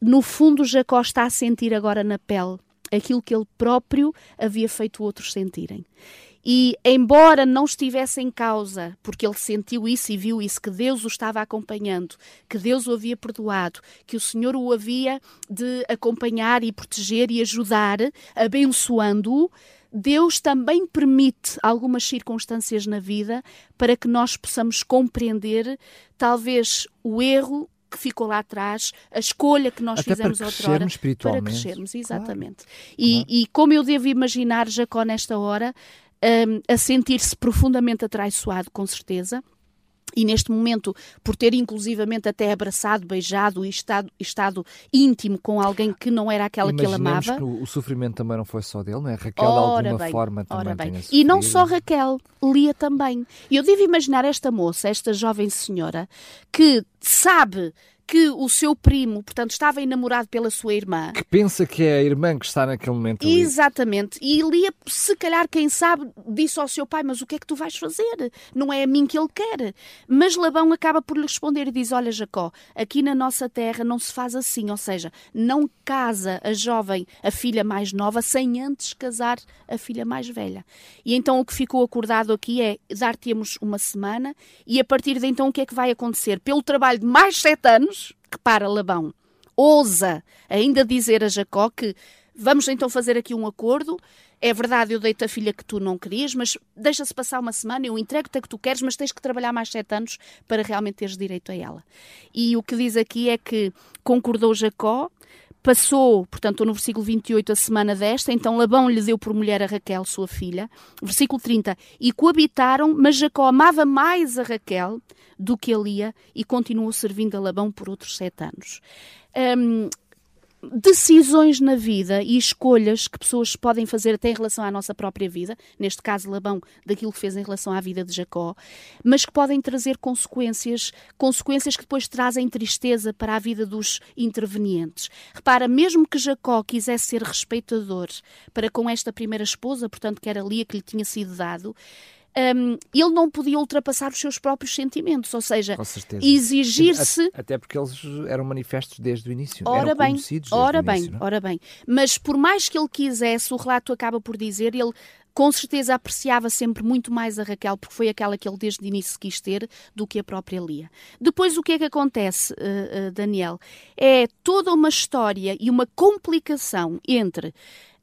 No fundo, Jacó está a sentir agora na pele aquilo que ele próprio havia feito outros sentirem. E, embora não estivesse em causa, porque ele sentiu isso e viu isso, que Deus o estava acompanhando, que Deus o havia perdoado, que o Senhor o havia de acompanhar e proteger e ajudar, abençoando-o, Deus também permite algumas circunstâncias na vida para que nós possamos compreender, talvez, o erro que ficou lá atrás, a escolha que nós Até fizemos para outrora para crescermos, exatamente. Claro, E, claro. e como eu devo imaginar Jacó nesta hora, hum, a sentir-se profundamente atraiçoado, com certeza. E neste momento, por ter inclusivamente até abraçado, beijado e estado, estado íntimo com alguém que não era aquela que ele Imaginemos amava. que o, o sofrimento também não foi só dele, não é? Raquel Ora de alguma bem, forma também ora bem. E não só Raquel, Lia também. E eu devo imaginar esta moça, esta jovem senhora, que sabe que o seu primo, portanto, estava enamorado pela sua irmã. Que pensa que é a irmã que está naquele momento ali. Exatamente. E Lia, se calhar, quem sabe, disse ao seu pai: Mas o que é que tu vais fazer? Não é a mim que ele quer. Mas Labão acaba por lhe responder e diz: Olha, Jacó, aqui na nossa terra não se faz assim. Ou seja, não casa a jovem, a filha mais nova, sem antes casar a filha mais velha. E então o que ficou acordado aqui é dar-te-emos uma semana e a partir de então o que é que vai acontecer? Pelo trabalho de mais sete anos, que para Labão ousa ainda dizer a Jacó que vamos então fazer aqui um acordo. É verdade, eu dei-te a filha que tu não querias, mas deixa-se passar uma semana, eu entrego-te a que tu queres, mas tens que trabalhar mais sete anos para realmente teres direito a ela. E o que diz aqui é que concordou Jacó, passou, portanto, no versículo 28, a semana desta, então Labão lhe deu por mulher a Raquel, sua filha. Versículo 30, e coabitaram, mas Jacó amava mais a Raquel do que a Lia e continuou servindo a Labão por outros sete anos. Hum, decisões na vida e escolhas que pessoas podem fazer até em relação à nossa própria vida, neste caso Labão, daquilo que fez em relação à vida de Jacó, mas que podem trazer consequências, consequências que depois trazem tristeza para a vida dos intervenientes. Repara, mesmo que Jacó quisesse ser respeitador para com esta primeira esposa, portanto que era Lia que lhe tinha sido dado, um, ele não podia ultrapassar os seus próprios sentimentos, ou seja, exigir-se Até porque eles eram manifestos desde o início. Ora eram bem, ora o bem, início, é? ora bem. Mas por mais que ele quisesse, o relato acaba por dizer, ele com certeza apreciava sempre muito mais a Raquel, porque foi aquela que ele desde o início quis ter, do que a própria Lia. Depois o que é que acontece, eh, eh, Daniel? É toda uma história e uma complicação entre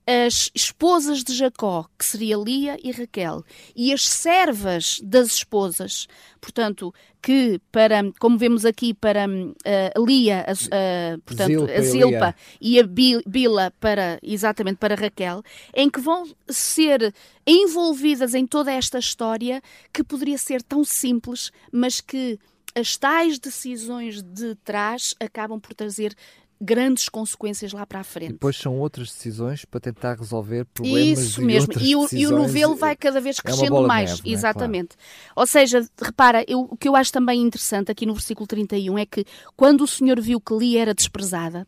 as esposas de Jacó, que seria Lia e Raquel, e as servas das esposas, portanto, que para, como vemos aqui, para uh, Lia, a, a- portanto, Zilpa a e Zilpa Lia. e a Bi- Bila para, exatamente, para Raquel, em que vão ser envolvidas em toda esta história que poderia ser tão simples, mas que as tais decisões de trás acabam por trazer grandes consequências lá para a E frente. depois são outras decisões para tentar resolver problemas Isso e mesmo. outras E o, e o novelo vai cada vez É crescendo de mais. neve, é? Exatamente. Ou seja, repara, eu- o que eu acho também interessante aqui no versículo 31 é que quando o Senhor viu que Lia era desprezada,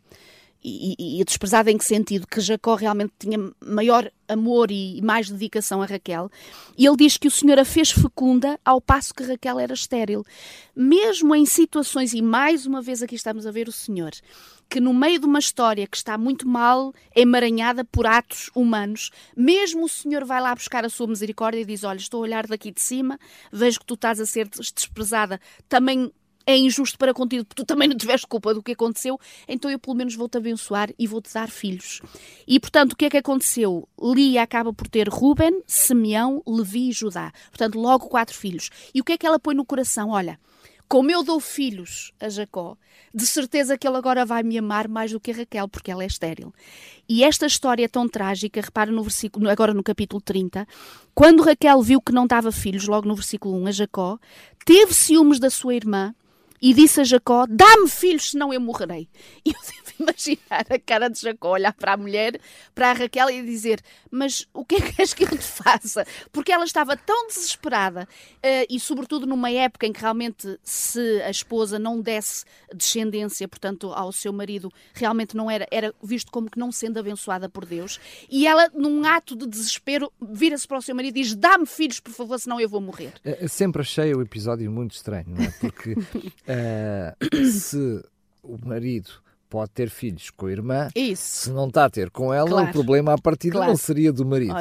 e, e- e desprezada em que sentido? Que Jacó realmente tinha maior amor e mais dedicação a Raquel. E ele diz que o Senhor a fez fecunda ao passo que Raquel era estéril. Mesmo em situações, e mais uma vez aqui estamos a ver o Senhor, que no meio de uma história que está muito mal emaranhada por atos humanos, mesmo o Senhor vai lá buscar a sua misericórdia e diz: Olha, estou a olhar daqui de cima, vejo que tu estás a ser desprezada, também é injusto para contigo, porque tu também não tiveste culpa do que aconteceu, então eu pelo menos vou-te abençoar e vou-te dar filhos. E portanto, o que é que aconteceu? Lia acaba por ter Ruben, Simeão, Levi e Judá. Portanto, logo quatro filhos. E o que é que ela põe no coração? Olha, como eu dou filhos a Jacó, de certeza que ele agora vai me amar mais do que a Raquel, porque ela é estéril. E esta história é tão trágica, repara no versículo, agora no capítulo 30, quando Raquel viu que não dava filhos, logo no versículo 1, a Jacó, teve ciúmes da sua irmã e disse a Jacó: Dá-me filhos, senão eu morrerei. *laughs* E eu *laughs* imaginar a cara de Jacó olhar para a mulher, para a Raquel e dizer: Mas o que é que queres que eu te faça? Porque ela estava tão desesperada eh, e, sobretudo, numa época em que realmente, se a esposa não desse descendência, portanto, ao seu marido, realmente não era, era visto como que não sendo abençoada por Deus. E ela, num ato de desespero, vira-se para o seu marido e diz: Dá-me filhos, por favor, senão eu vou morrer. Eh, Eu sempre achei o episódio muito estranho, não é? Porque *laughs* eh, se o marido pode ter filhos com a irmã, Isso. se não está a ter com ela, Claro. o problema a partir Claro. não seria do marido.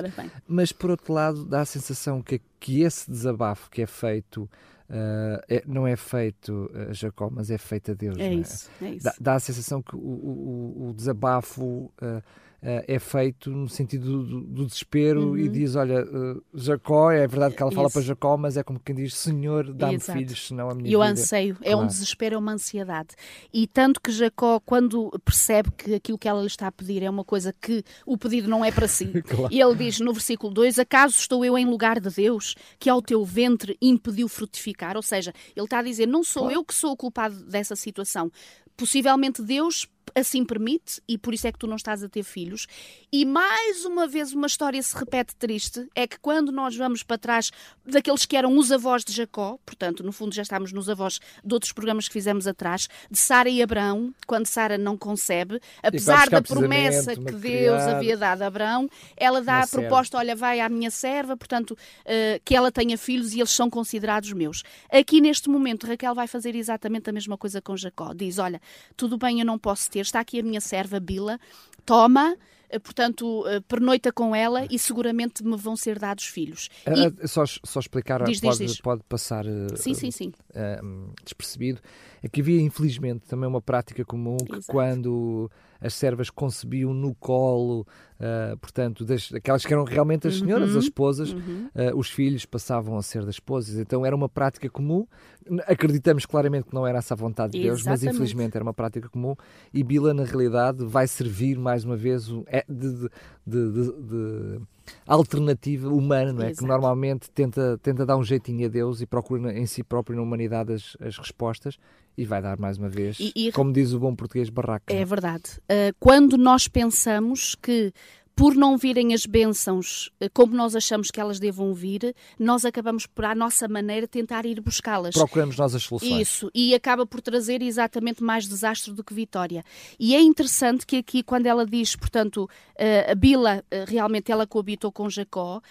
Mas por outro lado, dá a sensação que, que esse desabafo que é feito eh, é- não é feito a Jacó, mas é feito a Deus. É não isso, é isso. Dá, dá a sensação que o, o- o- desabafo uh, é feito no sentido do, do desespero uhum. e diz: Olha, uh, Jacó, é verdade que ela fala Isso. para Jacó, mas é como quem diz: Senhor, dá-me filhos, senão a minha e vida. E o anseio, claro. é um desespero, é uma ansiedade. E tanto que Jacó, quando percebe que aquilo que ela lhe está a pedir é uma coisa que o pedido não é para si, *laughs* claro. e ele diz no versículo 2: Acaso estou eu em lugar de Deus, que ao teu ventre impediu frutificar? Ou seja, ele está a dizer: Não sou claro. eu que sou o culpado dessa situação. Possivelmente Deus assim permite e por isso é que tu não estás a ter filhos. E mais uma vez uma história se repete triste, é que quando nós vamos para trás daqueles que eram os avós de Jacó, portanto, no fundo já estamos nos avós de outros programas que fizemos atrás, de Sara e Abraão, quando Sara não concebe, apesar da promessa que Deus havia dado a Abraão, ela dá a proposta, olha, vai à minha serva, portanto, uh, que ela tenha filhos e eles são considerados meus. Aqui neste momento, Raquel vai fazer exatamente a mesma coisa com Jacó. Diz, olha, tudo bem, eu não posso ter, está aqui a minha serva Bila, toma, eh, portanto, eh, pernoita com ela e seguramente me vão ser dados filhos. E... Uh, só, só explicar, diz, pode, diz, diz. pode passar uh, sim, sim, sim. Uh, despercebido, é que havia infelizmente também uma prática comum que Exato. quando as servas concebiam no colo, uh, portanto, das, aquelas que eram realmente as senhoras, uhum, as esposas, uhum. uh, os filhos passavam a ser das esposas. Então era uma prática comum. Acreditamos claramente que não era essa a vontade de Deus, Exatamente. mas infelizmente era uma prática comum. E Bila, na realidade, vai servir mais uma vez é, de, de, de, de alternativa humana, não é? Que normalmente tenta, tenta dar um jeitinho a Deus e procura em si próprio, na humanidade, as, as respostas e vai dar mais uma vez, e, e, como diz o bom português, barraca. É verdade. Uh, quando nós pensamos que por não virem as bênçãos eh, como nós achamos que elas devam vir, nós acabamos por, à nossa maneira, tentar ir buscá-las. Procuramos nós as soluções. Isso, e acaba por trazer exatamente mais desastre do que vitória. E é interessante que aqui, quando ela diz, portanto, uh, a Bila, uh, realmente ela coabitou com Jacó,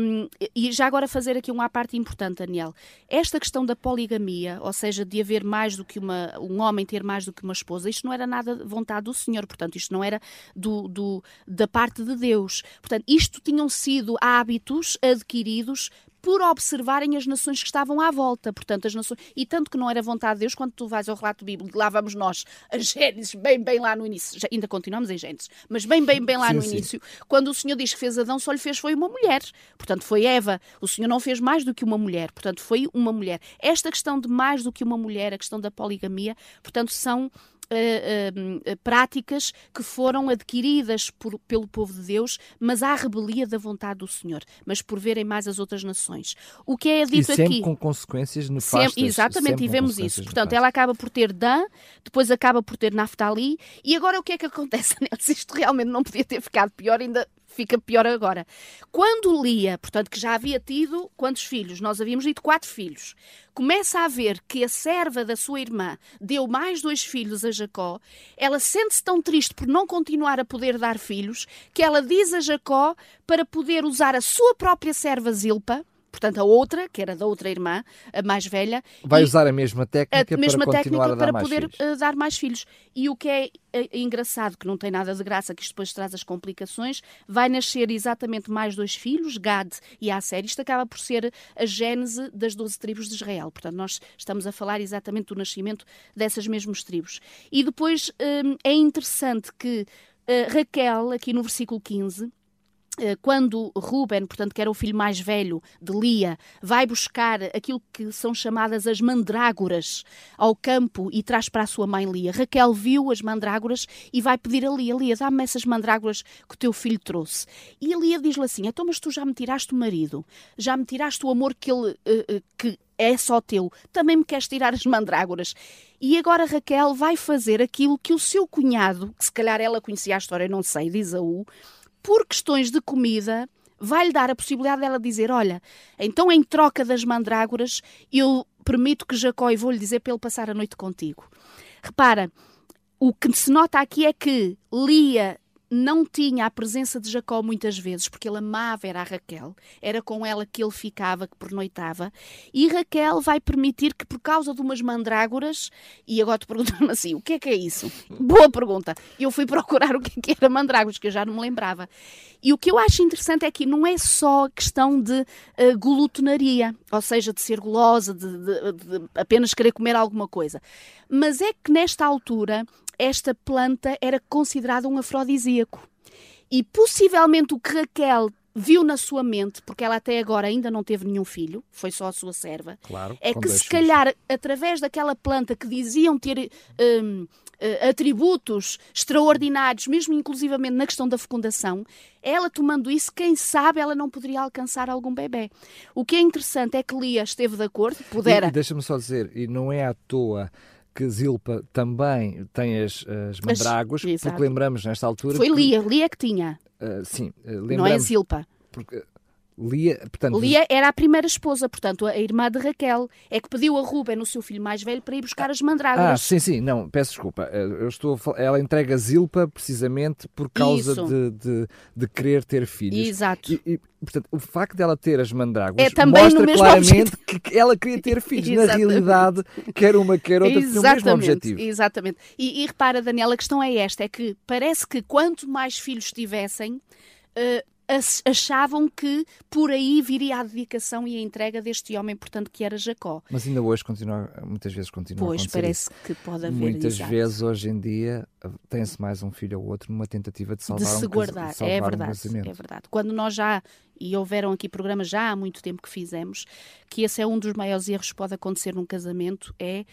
um, e já agora fazer aqui uma parte importante, Daniel. Esta questão da poligamia, ou seja, de haver mais do que uma, um homem ter mais do que uma esposa, isto não era nada vontade do Senhor, portanto, isto não era do, do da parte de Deus. Portanto, isto tinham sido hábitos adquiridos por observarem as nações que estavam à volta. Portanto, as nações. E tanto que não era vontade de Deus, quando tu vais ao relato bíblico, lá vamos nós, a Gênesis, bem, bem lá no início. Já, ainda continuamos em Gênesis, mas bem, bem, bem lá sim, no sim. início. Quando o Senhor diz que fez Adão, só lhe fez foi uma mulher. Portanto, foi Eva. O Senhor não fez mais do que uma mulher. Portanto, foi uma mulher. Esta questão de mais do que uma mulher, a questão da poligamia, portanto, são uh, uh, práticas que foram adquiridas por, pelo povo de Deus, mas à rebelia da vontade do Senhor, mas por verem mais as outras nações. O que é dito e sempre aqui. com consequências nefastas. Sempre, exatamente, sempre e vemos isso. Portanto, ela acaba por ter Dan, depois acaba por ter Naftali, e agora o que é que acontece, *laughs* Nelson? Isto realmente não podia ter ficado pior, ainda fica pior agora. Quando Lia, portanto, que já havia tido quantos filhos? Nós havíamos dito quatro filhos. Começa a ver que a serva da sua irmã deu mais dois filhos a Jacó. Ela sente-se tão triste por não continuar a poder dar filhos que ela diz a Jacó para poder usar a sua própria serva Zilpa portanto, a outra, que era da outra irmã, a mais velha. Vai usar a mesma técnica a mesma para técnica a dar para mais poder filhos. Eh, dar mais filhos. E o que é, é engraçado, que não tem nada de graça, que isto depois traz as complicações, vai nascer exatamente mais dois filhos, Gad e Asser. Isto acaba por ser a gênese das doze tribos de Israel. Portanto, nós estamos a falar exatamente do nascimento dessas mesmas tribos. E depois hum, é interessante que Raquel, aqui no versículo 15, eh, quando Ruben, portanto, que era o filho mais velho de Lia, vai buscar aquilo que são chamadas as mandrágoras ao campo e traz para a sua mãe Lia, Raquel viu as mandrágoras e vai pedir a Lia: Lia, dá-me essas mandrágoras que o teu filho trouxe. E a Lia diz-lhe assim: Então, mas tu já me tiraste o marido, já me tiraste o amor que ele. Uh, uh, que é só teu, também me queres tirar as mandrágoras. E agora Raquel vai fazer aquilo que o seu cunhado, que se calhar ela conhecia a história, não sei, de Isaú, por questões de comida, vai-lhe dar a possibilidade dela dizer: Olha, então em troca das mandrágoras, eu permito que Jacó, e vou-lhe dizer para ele passar a noite contigo. Repara, o que se nota aqui é que Lia não tinha a presença de Jacó muitas vezes, porque ele amava era a Raquel, era com ela que ele ficava, que pernoitava, e Raquel vai permitir que por causa de umas mandrágoras, e agora te pergunto-me assim, o que é que é isso? Boa pergunta. Eu fui procurar *laughs* o que, é que era mandrágoras, que eu já não me lembrava. E o que eu acho interessante é que não é só questão de uh, glutonaria, ou seja, de ser gulosa, de, de, de apenas querer comer alguma coisa, mas é que nesta altura esta planta era considerada um afrodisíaco. E possivelmente o que Raquel viu na sua mente, porque ela até agora ainda não teve nenhum filho, foi só a sua serva, Claro, é que se calhar, através daquela planta que diziam ter hum, eh, atributos extraordinários, mesmo inclusivamente na questão da fecundação, ela tomando isso, quem sabe ela não poderia alcançar algum bebê. O que é interessante é que Lia esteve de acordo, pudera. deixa-me só dizer, e não é à toa que Zilpa também tem as, as mandráguas, exato. porque lembramos nesta altura. Foi que- Lia, Lia que tinha, ah, sim, ah, não é lembramos. Zilpa. porque Lia, portanto, Lia era a primeira esposa, portanto, a irmã de Raquel, é que pediu a Ruben, o seu filho mais velho, para ir buscar as Ah, mandrágoras. sim, sim, não, peço desculpa. Eh, Eu estou Ela entrega Zilpa precisamente por causa de, de, de querer ter filhos. Exato. E, e, portanto, o facto dela ter as mandrágoras É mostra claramente que ela queria ter *laughs* filhos. Na realidade, quer uma, quer outra, tinham o mesmo objetivo. Exatamente. E, e repara, Daniela, a questão é esta: é que parece que quanto mais filhos tivessem, ach- achavam que por aí viria a dedicação e a entrega deste homem, portanto, que era Jacó. Mas ainda hoje continua, muitas vezes continua a Pois, acontecer parece que pode haver. Muitas exato. vezes hoje em dia tem-se mais um filho ou outro numa tentativa de de salvar se um, guardar, salvar é um verdade, casamento. é verdade. Quando nós já, e houveram aqui programas já há muito tempo que fizemos, que esse é um dos maiores erros que pode acontecer num casamento, é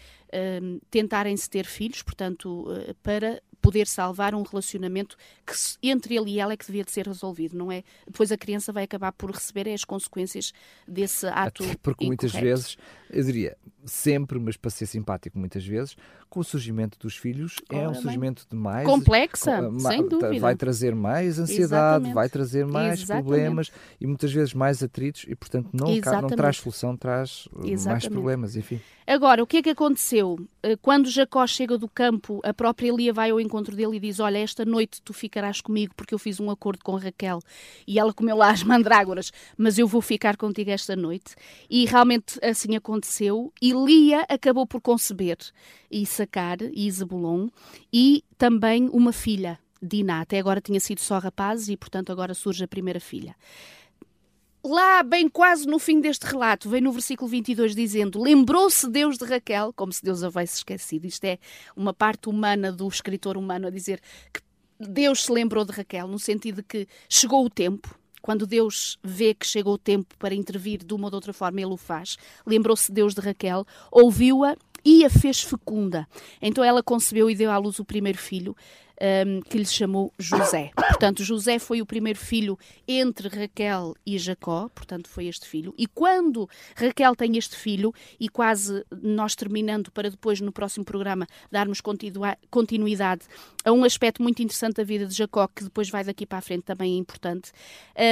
hum, tentarem-se ter filhos, portanto, eh, para poder salvar um relacionamento que entre ele e ela é que devia de ser resolvido, não é? Depois a criança vai acabar por receber as consequências desse ato Até porque muitas vezes, eu diria sempre, mas para ser simpático, muitas vezes, com o surgimento dos filhos é um bem. surgimento de mais. Complexa, com- ma- sem dúvida. Vai trazer mais ansiedade, Exatamente. vai trazer mais Exatamente. problemas e muitas vezes mais atritos e, portanto, não, não traz solução, traz mais Exatamente. problemas, enfim. Agora, o que é que aconteceu? Eh, Quando Jacó chega do campo, a própria Lia vai ao encontro dele e diz: Olha, esta noite tu ficarás comigo porque eu fiz um acordo com Raquel e ela comeu lá as mandrágoras, mas eu vou ficar contigo esta noite. E realmente assim aconteceu. E Lia acabou por conceber Issacar e Zebulon e também uma filha, Diná. Até agora tinha sido só rapazes e, portanto, agora surge a primeira filha lá bem quase no fim deste relato, vem no versículo 22 dizendo: Lembrou-se Deus de Raquel, como se Deus houvesse esquecido. Isto é uma parte humana do escritor humano a dizer que Deus se lembrou de Raquel, no sentido de que chegou o tempo. Quando Deus vê que chegou o tempo para intervir de uma ou de outra forma, ele o faz. Lembrou-se Deus de Raquel, ouviu-a e a fez fecunda. Então ela concebeu e deu à luz o primeiro filho, hum, que lhe chamou José. Portanto, José foi o primeiro filho entre Raquel e Jacó, portanto, foi este filho. E quando Raquel tem este filho, e quase nós terminando para depois no próximo programa darmos continuidade a um aspecto muito interessante da vida de Jacó, que depois vai daqui para a frente também é importante.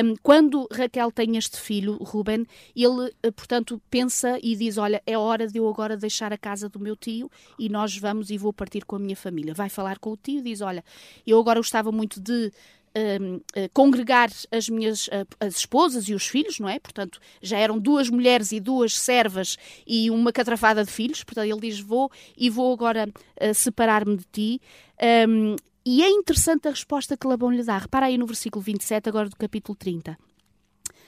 hum, quando Raquel tem este filho, Ruben, ele, eh, portanto, pensa e diz: Olha, é hora de eu agora deixar a casa do meu tio e nós vamos e vou partir com a minha família. Vai falar com o tio e diz: Olha, eu agora gostava muito de hum, eh, congregar as minhas eh, as esposas e os filhos, não é? Portanto, já eram duas mulheres e duas servas e uma catrafada de filhos. Portanto, ele diz: Vou e vou agora eh, separar-me de ti. Hum, e é interessante a resposta que Labão lhe dá. Repara aí no versículo 27, agora do capítulo 30.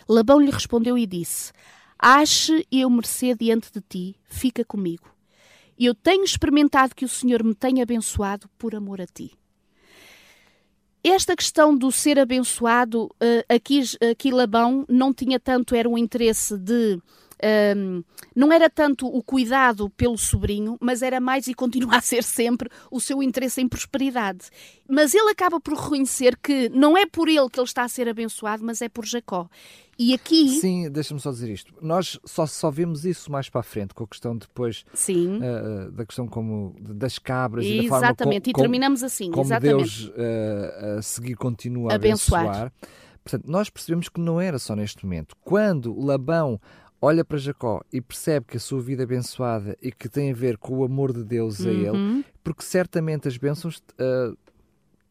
Labão lhe respondeu e disse: Ache eu mercê diante de ti, fica comigo. Eu tenho experimentado que o Senhor me tenha abençoado por amor a ti. Esta questão do ser abençoado, eh, aqui, aqui Labão não tinha tanto, era um interesse de. Ehm, não era tanto o cuidado pelo sobrinho, mas era mais e continua a ser sempre o seu interesse em prosperidade. Mas ele acaba por reconhecer que não é por ele que ele está a ser abençoado, mas é por Jacó. E aqui. Sim, deixa-me só dizer isto. Nós só, só vemos isso mais para a frente, com a questão depois Sim. ah, da questão como das cabras e da forma Exatamente, e como, terminamos assim, como exatamente. Deus ah, a seguir continua a Abençoar. abençoar. Portanto, nós percebemos que não era só neste momento. Quando Labão olha para Jacó e percebe que a sua vida é abençoada e que tem a ver com o amor de Deus a ele, Uhum. porque certamente as bênçãos ah,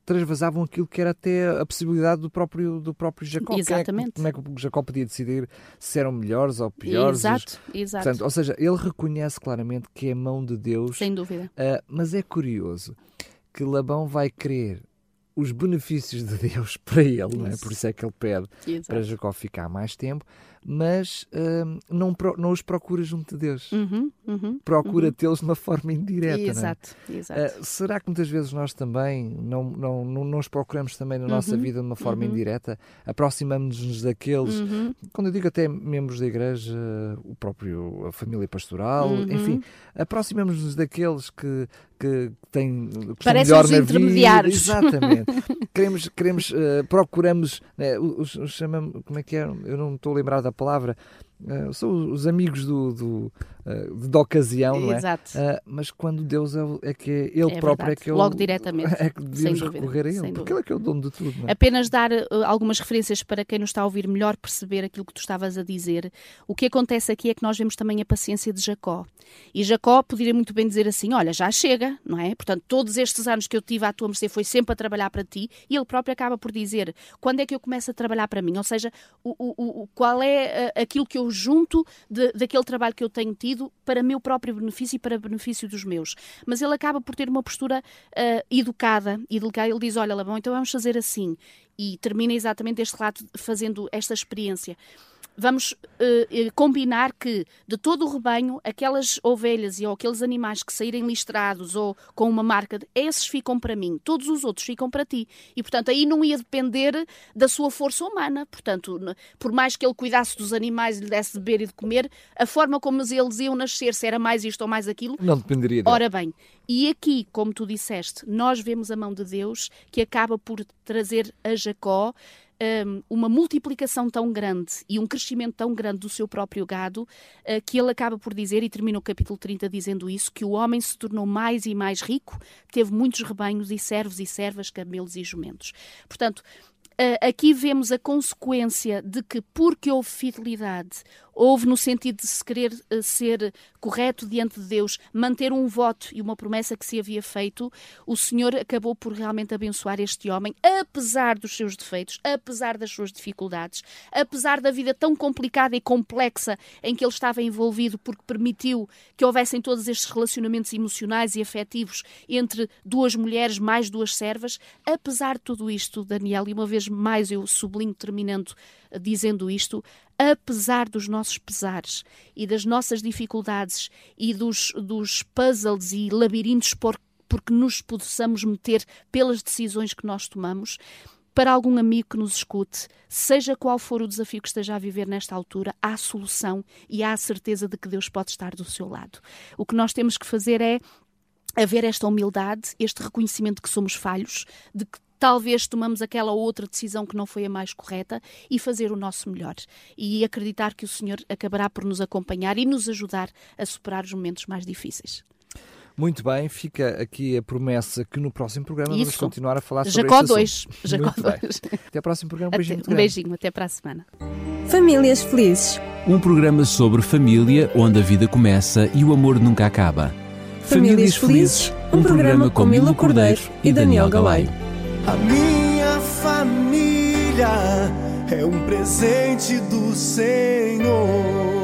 transvasavam aquilo que era até a possibilidade do próprio, do próprio Jacó. É Exatamente. como é que o Jacó podia decidir se eram melhores ou piores? Exato, exato. Portanto, ou seja, ele reconhece claramente que é mão de Deus, Sem dúvida. ah, mas é curioso que Labão vai querer os benefícios de Deus *laughs* para ele, não é? Isso. por isso é que ele pede para Exato. Jacó ficar mais tempo, mas hum, não, não os procura junto de Deus. Uhum, uhum. Procura tê-los de uma forma indireta. não é? Exato, exato. Ah, será que muitas vezes nós também não, não, não, não os procuramos também na nossa Uhum, vida de uma forma uhum. indireta? Aproximamos-nos daqueles, Uhum. quando eu digo até membros da igreja, o próprio, a família pastoral, Uhum. enfim, aproximamos-nos daqueles que, que têm Parecem melhor os intermediários. Vida. Exatamente. *laughs* queremos, queremos eh, procuramos, né, os, os chamamos, como é que é? Eu não estou a lembrar da palavra. Eh, são os amigos do, do, de, de ocasião, não é? Exato. Ah, mas quando Deus é, é que é Ele É próprio verdade. é que é o- Logo diretamente. *laughs* é que dúvida, recorrer a Ele, porque Ele é que é o dono de tudo. É? Apenas dar algumas referências para quem nos está a ouvir melhor perceber aquilo que tu estavas a dizer. O que acontece aqui é que nós vemos também a paciência de Jacó. E Jacó poderia muito bem dizer assim: Olha, já chega, não é? Portanto, todos estes anos que eu tive à tua mercê foi sempre a trabalhar para ti. E ele próprio acaba por dizer: Quando é que eu começo a trabalhar para mim? Ou seja, o, o- o- qual é aquilo que eu junto de- daquele trabalho que eu tenho tido para meu próprio benefício e para benefício dos meus. Mas ele acaba por ter uma postura eh, educada e delicada. Ele diz: Olha, Labão, então vamos fazer assim. E termina exatamente este relato fazendo esta experiência. Vamos eh, eh, combinar que de todo o rebanho, aquelas ovelhas e ou aqueles animais que saírem listrados ou com uma marca, esses ficam para mim, todos os outros ficam para ti. E portanto aí não ia depender da sua força humana. Portanto, por mais que ele cuidasse dos animais e lhe desse de beber e de comer, a forma como eles iam nascer, se era mais isto ou mais aquilo, Não dependeria dele. Ora bem, e aqui, como tu disseste, nós vemos a mão de Deus que acaba por trazer a Jacó hum, uma multiplicação tão grande e um crescimento tão grande do seu próprio gado eh, que ele acaba por dizer, e termina o capítulo 30 dizendo isso, que o homem se tornou mais e mais rico, teve muitos rebanhos e servos e servas, camelos e jumentos. Portanto, Uh, aqui vemos a consequência de que, porque houve fidelidade, houve no sentido de se querer uh, ser correto diante de Deus, manter um voto e uma promessa que se havia feito, o Senhor acabou por realmente abençoar este homem, apesar dos seus defeitos, apesar das suas dificuldades, apesar da vida tão complicada e complexa em que ele estava envolvido, porque permitiu que houvessem todos estes relacionamentos emocionais e afetivos entre duas mulheres mais duas servas, apesar de tudo isto, Daniel, e uma vez mais eu sublinho terminando eh, dizendo isto, apesar dos nossos pesares e das nossas dificuldades e dos, dos puzzles e labirintos por, porque nos possamos meter pelas decisões que nós tomamos, para algum amigo que nos escute, seja qual for o desafio que esteja a viver nesta altura, há solução e há a certeza de que Deus pode estar do seu lado. O que nós temos que fazer é haver esta humildade, este reconhecimento de que somos falhos, de que talvez tomamos aquela ou outra decisão que não foi a mais correta e fazer o nosso melhor. E acreditar que o Senhor acabará por nos acompanhar e nos ajudar a superar os momentos mais difíceis. Muito bem, fica aqui a promessa que no próximo programa vamos Isso. continuar a falar sobre Jacó este 2. assunto. Jacó Muito bem. 2. Até ao próximo programa. Um Até- beijinho muito um beijinho, até para a semana. Famílias felizes. Um programa sobre família onde a vida começa e o amor nunca acaba. Famílias Felizes, um programa com Milo Cordeiro e Daniel Galaio. A minha família é um presente do Senhor.